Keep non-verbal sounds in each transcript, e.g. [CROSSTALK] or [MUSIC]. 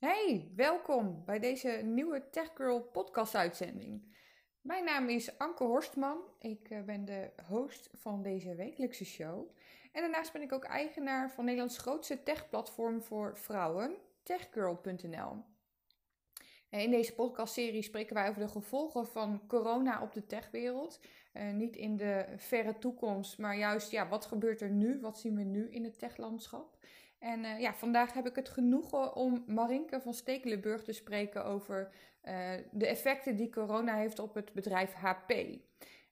Hey, welkom bij deze nieuwe Tech Girl podcast uitzending. Mijn naam is Anke Horstman. Ik eh, ben de host van deze wekelijkse show. En daarnaast ben ik ook eigenaar van Nederlands grootste techplatform voor vrouwen, techgirl.nl. In deze podcastserie spreken wij over de gevolgen van corona op de techwereld. Uh, niet in de verre toekomst, maar juist ja, wat gebeurt er nu? Wat zien we nu in het techlandschap? En uh, ja, vandaag heb ik het genoegen om Marinke van Stekelenburg te spreken over uh, de effecten die corona heeft op het bedrijf HP.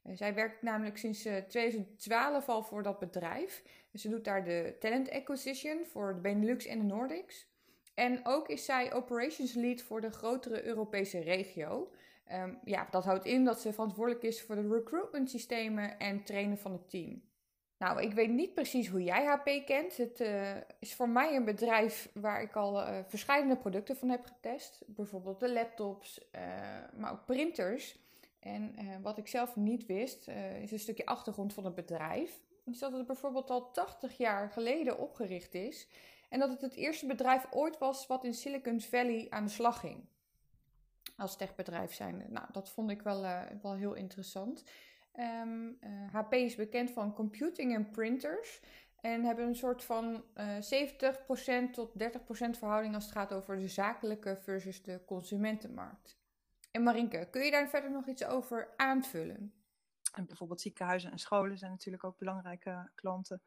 zij werkt namelijk sinds 2012 al voor dat bedrijf. ze doet daar de talent acquisition voor de Benelux en de Nordics. En ook is zij operations lead voor de grotere Europese regio. Um, ja, dat houdt in dat ze verantwoordelijk is voor de recruitment systemen en trainen van het team. Nou, ik weet niet precies hoe jij HP kent. Het uh, is voor mij een bedrijf waar ik al uh, verschillende producten van heb getest. Bijvoorbeeld de laptops, uh, maar ook printers. En wat ik zelf niet wist, is een stukje achtergrond van het bedrijf. Is dat het bijvoorbeeld al 80 jaar geleden opgericht is. En dat het het eerste bedrijf ooit was wat in Silicon Valley aan de slag ging. Als techbedrijf zijn. Nou, dat vond ik wel, wel heel interessant. Um, uh, HP is bekend van computing en printers. En hebben een soort van uh, 70% tot 30% verhouding als het gaat over de zakelijke versus de consumentenmarkt. En Marinke, kun je daar verder nog iets over aanvullen? En bijvoorbeeld ziekenhuizen en scholen zijn natuurlijk ook belangrijke klanten.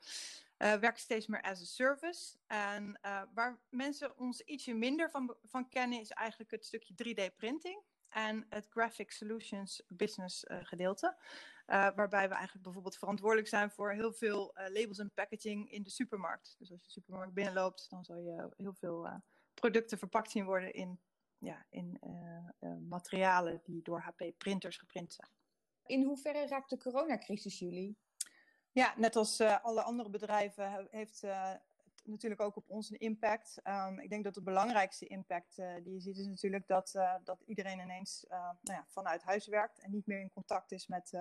Uh, werken steeds meer as a service. En uh, waar mensen ons ietsje minder van, van kennen, is eigenlijk het stukje 3D-printing en het Graphic Solutions business uh, gedeelte. Uh, waarbij we eigenlijk bijvoorbeeld verantwoordelijk zijn voor heel veel uh, labels en packaging in de supermarkt. Dus als je de supermarkt binnenloopt, dan zal je heel veel producten verpakt zien worden in, ja, in materialen die door HP printers geprint zijn. In hoeverre raakt de coronacrisis jullie? Ja, net als alle andere bedrijven heeft natuurlijk ook op ons een impact. Um, ik denk dat de belangrijkste impact uh, die je ziet is natuurlijk dat, uh, dat iedereen ineens uh, nou ja, vanuit huis werkt en niet meer in contact is met,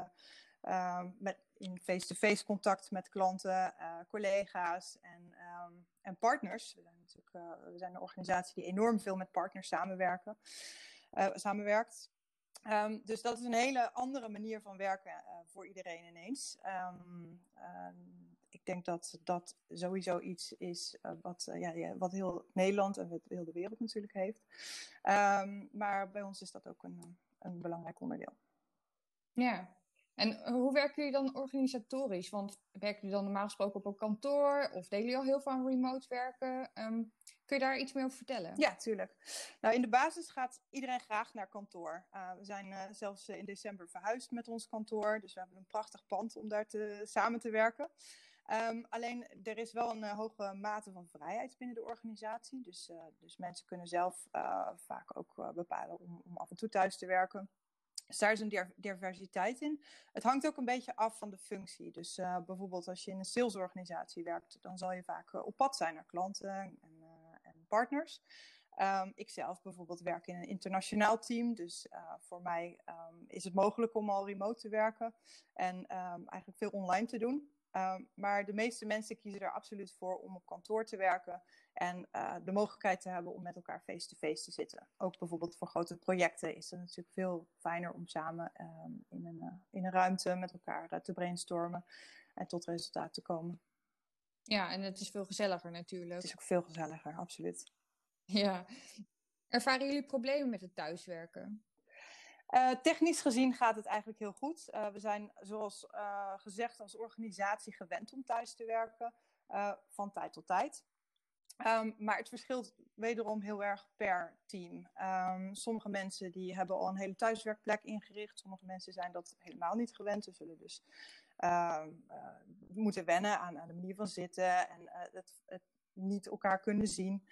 um, met in face-to-face contact met klanten, collega's en, um, en partners. We zijn natuurlijk we zijn een organisatie die enorm veel met partners samenwerken, samenwerkt. Dus dat is een hele andere manier van werken voor iedereen ineens. Ik denk dat dat sowieso iets is uh, wat, uh, ja, ja, wat heel Nederland en heel de wereld natuurlijk heeft. maar bij ons is dat ook een, een belangrijk onderdeel. Ja, en hoe werken jullie dan organisatorisch? Want werken jullie dan normaal gesproken op een kantoor of delen jullie al heel veel aan remote werken? Kun je daar iets meer over vertellen? Ja, tuurlijk. Nou, in de basis gaat iedereen graag naar kantoor. Uh, we zijn uh, zelfs in december verhuisd met ons kantoor. Dus we hebben een prachtig pand om daar te, samen te werken. Um, alleen er is wel een uh, hoge mate van vrijheid binnen de organisatie. Dus, dus mensen kunnen zelf vaak ook bepalen om, om af en toe thuis te werken. Dus daar is een diversiteit in. Het hangt ook een beetje af van de functie. Dus bijvoorbeeld als je in een salesorganisatie werkt, dan zal je vaak op pad zijn naar klanten en, en partners. Um, ik zelf bijvoorbeeld werk in een internationaal team. Dus voor mij um, is het mogelijk om al remote te werken en um, eigenlijk veel online te doen. Maar de meeste mensen kiezen er absoluut voor om op kantoor te werken en uh, de mogelijkheid te hebben om met elkaar face-to-face -face te zitten. Ook bijvoorbeeld voor grote projecten is het natuurlijk veel fijner om samen in, een, uh, in een ruimte met elkaar te brainstormen en tot resultaat te komen. Ja, en het is veel gezelliger natuurlijk. Het is ook veel gezelliger, absoluut. [LAUGHS] Ja. Ervaren jullie problemen met het thuiswerken? Uh, technisch gezien gaat het eigenlijk heel goed. Uh, we zijn, zoals uh, gezegd, als organisatie gewend om thuis te werken van tijd tot tijd. Um, maar het verschilt wederom heel erg per team. Um, sommige mensen die hebben al een hele thuiswerkplek ingericht. Sommige mensen zijn dat helemaal niet gewend. Ze zullen dus moeten wennen aan, aan, de manier van zitten en het, het niet elkaar kunnen zien.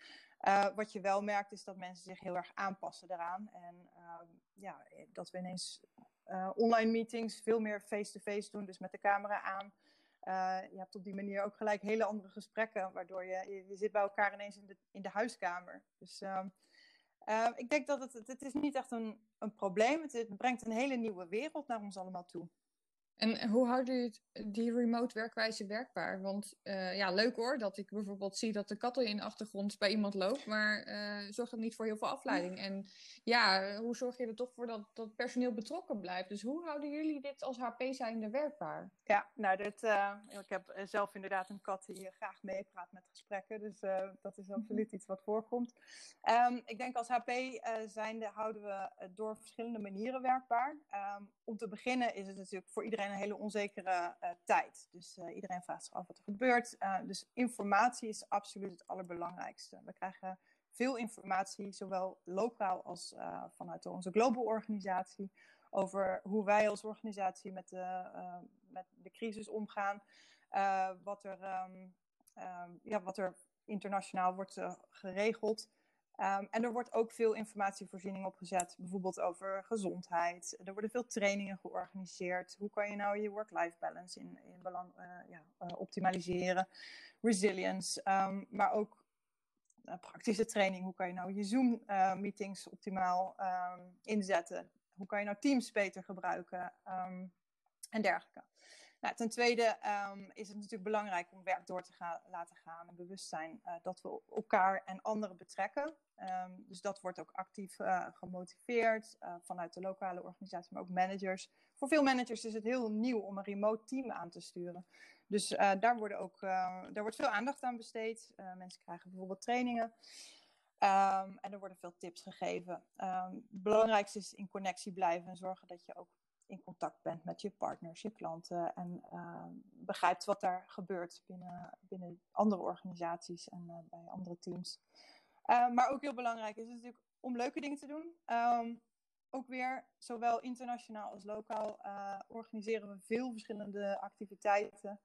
Uh, wat je wel merkt is dat mensen zich heel erg aanpassen daaraan. En uh, ja, dat we ineens uh, online meetings veel meer face-to-face -face doen, dus met de camera aan. je hebt op die manier ook gelijk hele andere gesprekken, waardoor je, je, zit bij elkaar ineens in de, in de huiskamer. Dus ik denk dat het, het is niet echt een, een probleem. Het, het brengt een hele nieuwe wereld naar ons allemaal toe. En hoe houden jullie die remote werkwijze werkbaar? Want uh, ja, leuk hoor dat ik bijvoorbeeld zie dat de katten in de achtergrond bij iemand loopt, maar uh, zorgt dat niet voor heel veel afleiding? En ja, hoe zorg je er toch voor dat, dat personeel betrokken blijft? Dus hoe houden jullie dit als HP zijnde werkbaar? Ja, nou, dit, uh, ik heb zelf inderdaad een kat die graag meepraat met gesprekken, dus dat is [LAUGHS] absoluut iets wat voorkomt. Um, ik denk als HP zijnde houden we door verschillende manieren werkbaar. Um, om te beginnen is het natuurlijk voor iedereen een hele onzekere uh, tijd. Dus uh, iedereen vraagt zich af wat er gebeurt. Uh, dus informatie is absoluut het allerbelangrijkste. We krijgen veel informatie, zowel lokaal als vanuit onze global organisatie, over hoe wij als organisatie met de, met de crisis omgaan. wat, er, um, um, ja, wat er internationaal wordt geregeld. Um, en er wordt ook veel informatievoorziening opgezet, bijvoorbeeld over gezondheid. Er worden veel trainingen georganiseerd. Hoe kan je nou je work-life balance in, in belang, uh, ja, uh, optimaliseren? Resilience, um, maar ook uh, praktische training. Hoe kan je nou je Zoom-meetings optimaal um, inzetten? Hoe kan je nou Teams beter gebruiken? en dergelijke. Nou, ten tweede um, is het natuurlijk belangrijk om werk door te gaan, laten gaan en bewust zijn uh, dat we elkaar en anderen betrekken. Um, dus dat wordt ook actief uh, gemotiveerd uh, vanuit de lokale organisatie, maar ook managers. Voor veel managers is het heel nieuw om een remote team aan te sturen. Dus daar, worden ook, daar wordt veel aandacht aan besteed. mensen krijgen bijvoorbeeld trainingen. Um, en er worden veel tips gegeven. het belangrijkste is in connectie blijven en zorgen dat je ook in contact bent met je partners, je klanten en uh, begrijpt wat daar gebeurt binnen, binnen andere organisaties en uh, bij andere teams. Uh, maar ook heel belangrijk is natuurlijk om leuke dingen te doen. Um, ook weer, zowel internationaal als lokaal, organiseren we veel verschillende activiteiten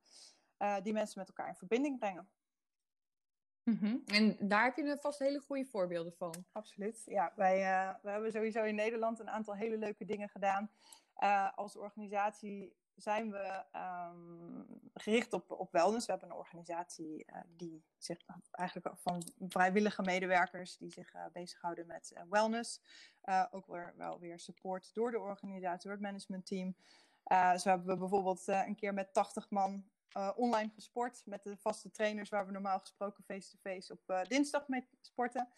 die mensen met elkaar in verbinding brengen. Mm -hmm. En daar heb je vast hele goede voorbeelden van. Absoluut. Ja, wij, wij hebben sowieso in Nederland een aantal hele leuke dingen gedaan. Uh, als organisatie zijn we um, gericht op, op wellness. We hebben een organisatie uh, die zich eigenlijk van vrijwillige medewerkers die zich uh, bezighouden met wellness. ook weer, wel weer support door de organisatie, door het managementteam. zo hebben we bijvoorbeeld een keer met 80 man online gesport met de vaste trainers waar we normaal gesproken face-to-face -face op dinsdag mee sporten.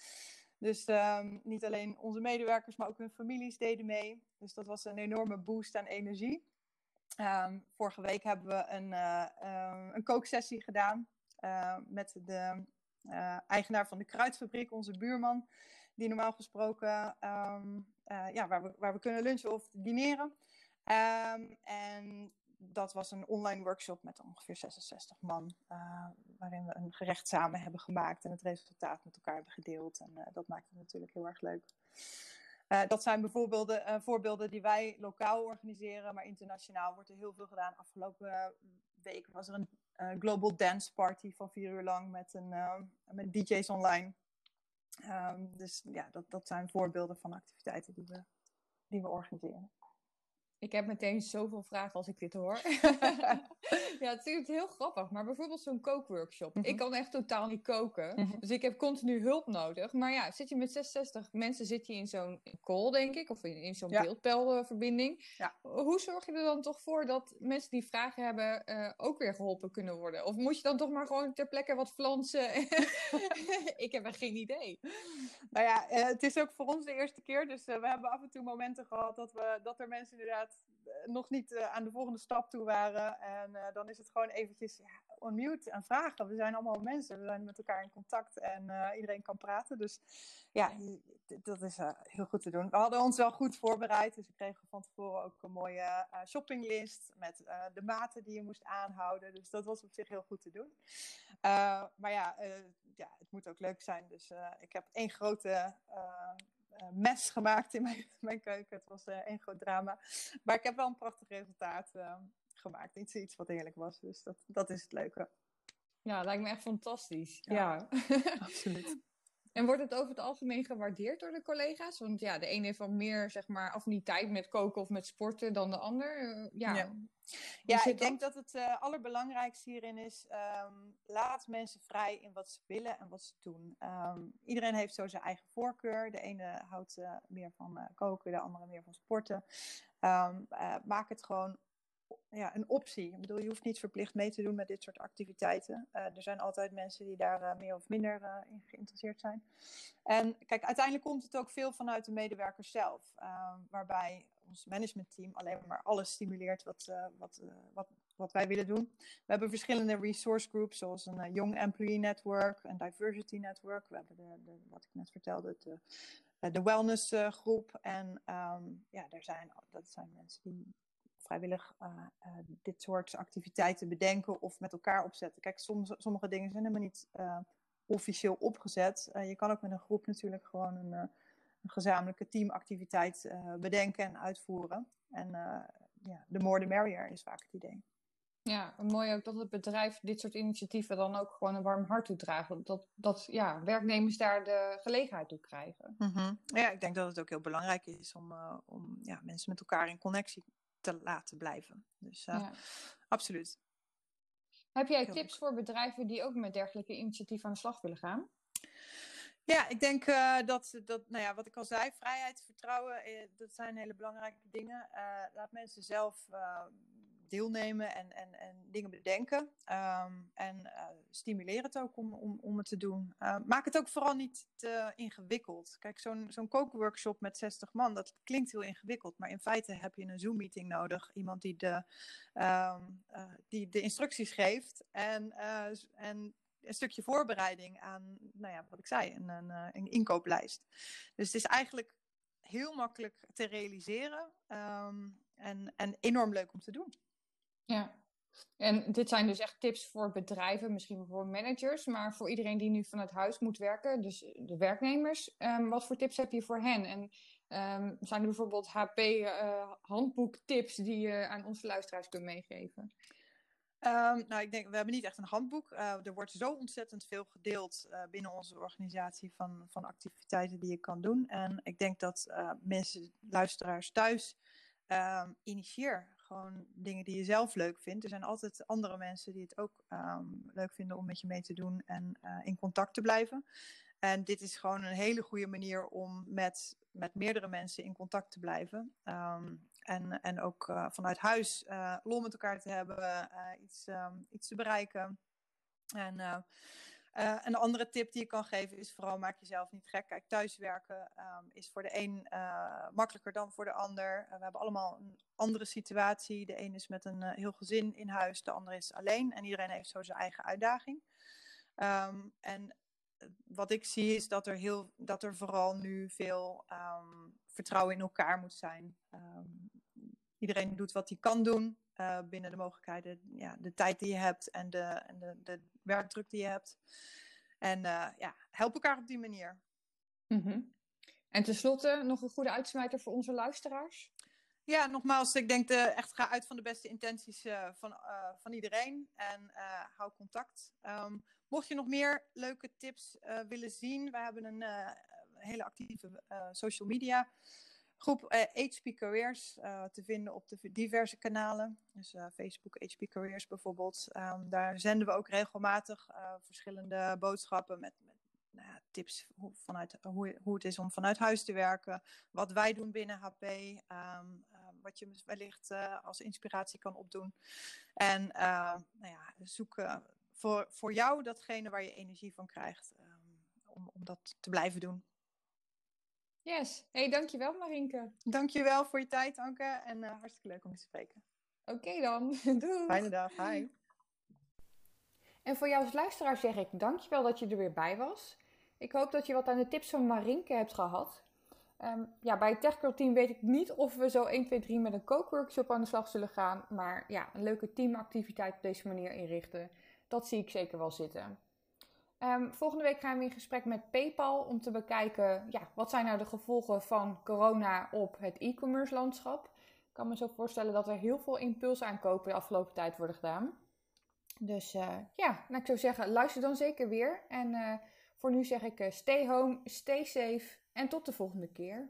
Dus um, niet alleen onze medewerkers, maar ook hun families deden mee. Dus dat was een enorme boost aan energie. Um, vorige week hebben we een, uh, uh, een kooksessie gedaan met de eigenaar van de kruidfabriek, onze buurman, die normaal gesproken ja, waar, we, waar we kunnen lunchen of dineren. en dat was een online workshop met ongeveer 66 man, uh, waarin we een gerecht samen hebben gemaakt en het resultaat met elkaar hebben gedeeld. En uh, dat maakt het natuurlijk heel erg leuk. Uh, dat zijn bijvoorbeeld voorbeelden die wij lokaal organiseren, maar internationaal wordt er heel veel gedaan. Afgelopen week was er een Global Dance Party van vier uur lang met, een, met DJ's online. Um, dus ja, dat, dat zijn voorbeelden van activiteiten die we, die we organiseren. Ik heb meteen zoveel vragen als ik dit hoor. [LAUGHS] [LAUGHS] ja, het is heel grappig. Maar bijvoorbeeld zo'n kookworkshop. Mm -hmm. Ik kan echt totaal niet koken. Mm -hmm. Dus ik heb continu hulp nodig. Maar ja, zit je met 66 mensen zit je in zo'n call, denk ik. Of in, in zo'n ja. beeldpelverbinding. Ja. Hoe zorg je er dan toch voor dat mensen die vragen hebben uh, ook weer geholpen kunnen worden? Of moet je dan toch maar gewoon ter plekke wat flansen? [LAUGHS] [LAUGHS] ik heb echt geen idee. Nou ja, uh, het is ook voor ons de eerste keer. Dus uh, we hebben af en toe momenten gehad dat, we, dat er mensen inderdaad nog niet uh, aan de volgende stap toe waren. En uh, dan is het gewoon eventjes ja, unmute en vragen. We zijn allemaal mensen, we zijn met elkaar in contact en iedereen kan praten. Dus ja, dat is heel goed te doen. We hadden ons wel goed voorbereid, dus we kregen van tevoren ook een mooie shoppinglist met de maten die je moest aanhouden. Dus dat was op zich heel goed te doen. maar ja, ja, het moet ook leuk zijn. Dus ik heb één grote mes gemaakt in mijn, [LAUGHS] mijn keuken. Het was uh, één groot drama. Maar ik heb wel een prachtig resultaat uh, gemaakt. Iets, iets wat heerlijk was. Dus dat, dat is het leuke. Ja, lijkt me echt fantastisch. Ja, ja. absoluut. [LAUGHS] En wordt het over het algemeen gewaardeerd door de collega's? Want ja, de ene heeft wel meer zeg maar, affiniteit met koken of met sporten dan de ander. ja, ja. ja ik denk dat het uh, allerbelangrijkste hierin is: um, laat mensen vrij in wat ze willen en wat ze doen. Um, iedereen heeft zo zijn eigen voorkeur. De ene houdt uh, meer van uh, koken, de andere meer van sporten. Um, maak het gewoon ja, een optie. Ik bedoel, je hoeft niet verplicht mee te doen met dit soort activiteiten. er zijn altijd mensen die daar meer of minder in geïnteresseerd zijn. En kijk, uiteindelijk komt het ook veel vanuit de medewerkers zelf. waarbij ons managementteam alleen maar alles stimuleert wat, wat, wat, wat wij willen doen. We hebben verschillende resource groups, zoals een Young Employee Network, een Diversity Network. We hebben de, wat ik net vertelde, de, de wellness groep. En ehm, ja, daar zijn, dat zijn mensen die vrijwillig uh, uh, dit soort activiteiten bedenken of met elkaar opzetten. Kijk, soms, sommige dingen zijn helemaal niet uh, officieel opgezet. je kan ook met een groep natuurlijk gewoon een, een gezamenlijke teamactiviteit bedenken en uitvoeren. En ja, de more the merrier is vaak het idee. Ja, mooi ook dat het bedrijf dit soort initiatieven dan ook gewoon een warm hart toedraagt. Dat, dat ja, werknemers daar de gelegenheid toe krijgen. Mm Ja, ik denk dat het ook heel belangrijk is om, om ja, mensen met elkaar in connectie te laten blijven. Dus uh, ja. absoluut. Heb jij tips voor bedrijven die ook met dergelijke initiatieven aan de slag willen gaan? Ja, ik denk uh, dat, dat, nou ja, wat ik al zei, vrijheid, vertrouwen, eh, dat zijn hele belangrijke dingen. Uh, laat mensen zelf deelnemen en, en, en dingen bedenken. Um, en uh, stimuleer het ook om, om, om het te doen. Uh, maak het ook vooral niet te ingewikkeld. Kijk, zo'n zo'n kookworkshop met 60 man, dat klinkt heel ingewikkeld. Maar in feite heb je een Zoom-meeting nodig. Iemand die de, um, uh, die de instructies geeft. En, en een stukje voorbereiding aan, nou ja, wat ik zei, een, een, inkooplijst. Dus het is eigenlijk heel makkelijk te realiseren. En, en enorm leuk om te doen. Ja, en dit zijn dus echt tips voor bedrijven, misschien voor managers, maar voor iedereen die nu vanuit huis moet werken, dus de werknemers. Um, wat voor tips heb je voor hen? En um, zijn er bijvoorbeeld HP-handboektips uh, die je aan onze luisteraars kunt meegeven? Um, nou, ik denk, we hebben niet echt een handboek. Uh, er wordt zo ontzettend veel gedeeld uh, binnen onze organisatie van, van activiteiten die je kan doen. En ik denk dat mensen, luisteraars thuis, initieer gewoon dingen die je zelf leuk vindt. Er zijn altijd andere mensen die het ook um, leuk vinden om met je mee te doen en uh, in contact te blijven. En dit is gewoon een hele goede manier om met, met meerdere mensen in contact te blijven. Um, en, en ook uh, vanuit huis uh, lol met elkaar te hebben, iets, um, iets te bereiken. En uh, een andere tip die ik kan geven is vooral maak jezelf niet gek. Kijk, thuiswerken um, is voor de een uh, makkelijker dan voor de ander. Uh, we hebben allemaal een andere situatie. De een is met een heel gezin in huis, de ander is alleen. En iedereen heeft zo zijn eigen uitdaging. Um, en wat ik zie is dat er, heel, dat er vooral nu veel um, vertrouwen in elkaar moet zijn. iedereen doet wat hij kan doen. Uh, binnen de mogelijkheden, ja, de tijd die je hebt en de, en de, de werkdruk die je hebt. En uh, ja, help elkaar op die manier. Mm -hmm. En tenslotte nog een goede uitsmijter voor onze luisteraars? Ja, nogmaals, ik denk de, echt ga uit van de beste intenties uh, van, van iedereen en hou contact. Um, mocht je nog meer leuke tips willen zien, we hebben een hele actieve social media groep HP Careers uh, te vinden op de diverse kanalen. Dus uh, Facebook HP Careers bijvoorbeeld. Um, daar zenden we ook regelmatig verschillende boodschappen met, met nou ja, tips hoe, vanuit, hoe, hoe het is om vanuit huis te werken. Wat wij doen binnen HP. Ehm, wat je wellicht als inspiratie kan opdoen. En nou ja, zoek voor, voor jou datgene waar je energie van krijgt. Um, om, om dat te blijven doen. Yes. Hey, dankjewel Marinke. Dankjewel voor je tijd, Anke. En uh, hartstikke leuk om je te spreken. Oké okay dan. [LAUGHS] Doei. Fijne dag. Hi. En voor jou als luisteraar zeg ik dankjewel dat je er weer bij was. Ik hoop dat je wat aan de tips van Marinke hebt gehad. Um, ja, bij het TechGirl team weet ik niet of we zo 1, 2, 3 met een kookworkshop aan de slag zullen gaan. Maar ja, een leuke teamactiviteit op deze manier inrichten, dat zie ik zeker wel zitten. Um, volgende week gaan we in gesprek met PayPal om te bekijken ja, wat zijn nou de gevolgen van corona op het e-commerce landschap. Ik kan me zo voorstellen dat er heel veel impulsaankopen de afgelopen tijd worden gedaan. Dus uh, ja, nou, ik zou zeggen, luister dan zeker weer. En uh, voor nu zeg ik uh, stay home, stay safe en tot de volgende keer.